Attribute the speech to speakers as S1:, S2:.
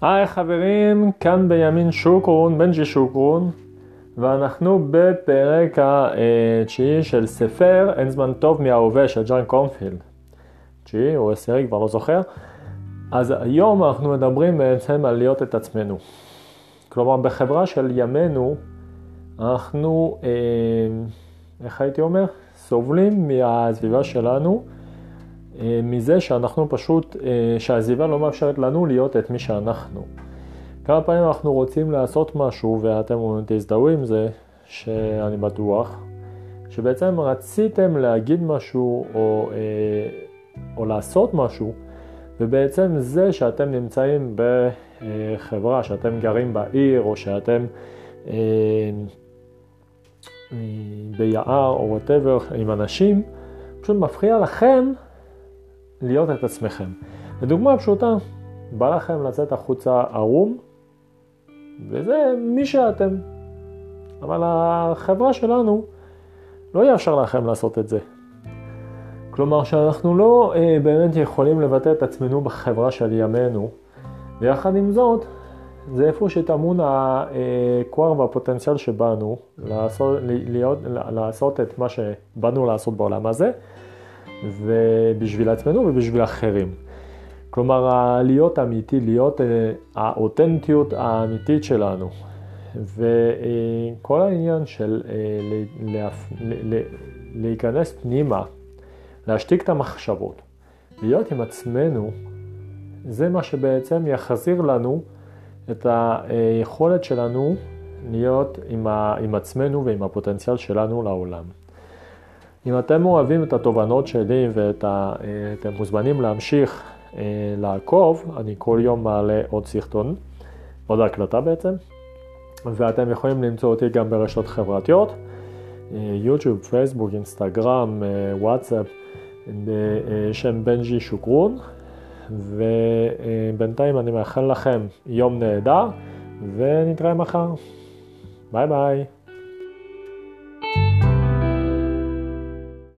S1: היי חברים, כאן בימין שוקרון, בנג'י שוקרון, ואנחנו בפרק התשיעי של ספר אין זמן טוב מההווה של ג'ון קורנפילד. תשיעי או עשירי, כבר לא זוכר. אז היום אנחנו מדברים בעצם על להיות את עצמנו. כלומר, בחברה של ימינו, אנחנו, אה, איך הייתי אומר? סובלים מהסביבה שלנו. אה, מזה שאנחנו פשוט, אה, שהסביבה לא מאפשרת לנו להיות את מי שאנחנו. כמה פעמים אנחנו רוצים לעשות משהו ואתם תזדהו עם זה, שאני בטוח, שבעצם רציתם להגיד משהו או, אה, או לעשות משהו, ובעצם זה שאתם נמצאים בחברה, שאתם גרים בעיר או שאתם ביער או וואטאבר עם אנשים, פשוט מפריע לכם להיות את עצמכם. לדוגמה פשוטה, בא לכם לצאת החוצה ערום, וזה מי שאתם. אבל החברה שלנו לא יאפשר לכם לעשות את זה. כלומר שאנחנו לא אה, באמת יכולים לבטא את עצמנו בחברה של ימינו, ויחד עם זאת, זה איפה שטמון הכוח והפוטנציאל שבאנו לעשות, להיות, לעשות את מה שבאנו לעשות בעולם הזה, ובשביל עצמנו ובשביל אחרים. כלומר, להיות אמיתי, להיות אה, האותנטיות האמיתית שלנו. וכל העניין של אה, להיכנס פנימה, להשתיק את המחשבות, להיות עם עצמנו, זה מה שבעצם יחזיר לנו את היכולת שלנו להיות עם עצמנו ועם הפוטנציאל שלנו לעולם. אם אתם אוהבים את התובנות שלי ואתם מוזמנים להמשיך אה, לעקוב, אני כל יום מעלה עוד סרטון, עוד הקלטה בעצם, ואתם יכולים למצוא אותי גם ברשתות חברתיות, יוטיוב, פייסבוק, אינסטגרם, וואטסאפ, בשם בנג'י שוקרון, ובינתיים אני מאחל לכם יום נהדר, ונתראה מחר. ביי ביי.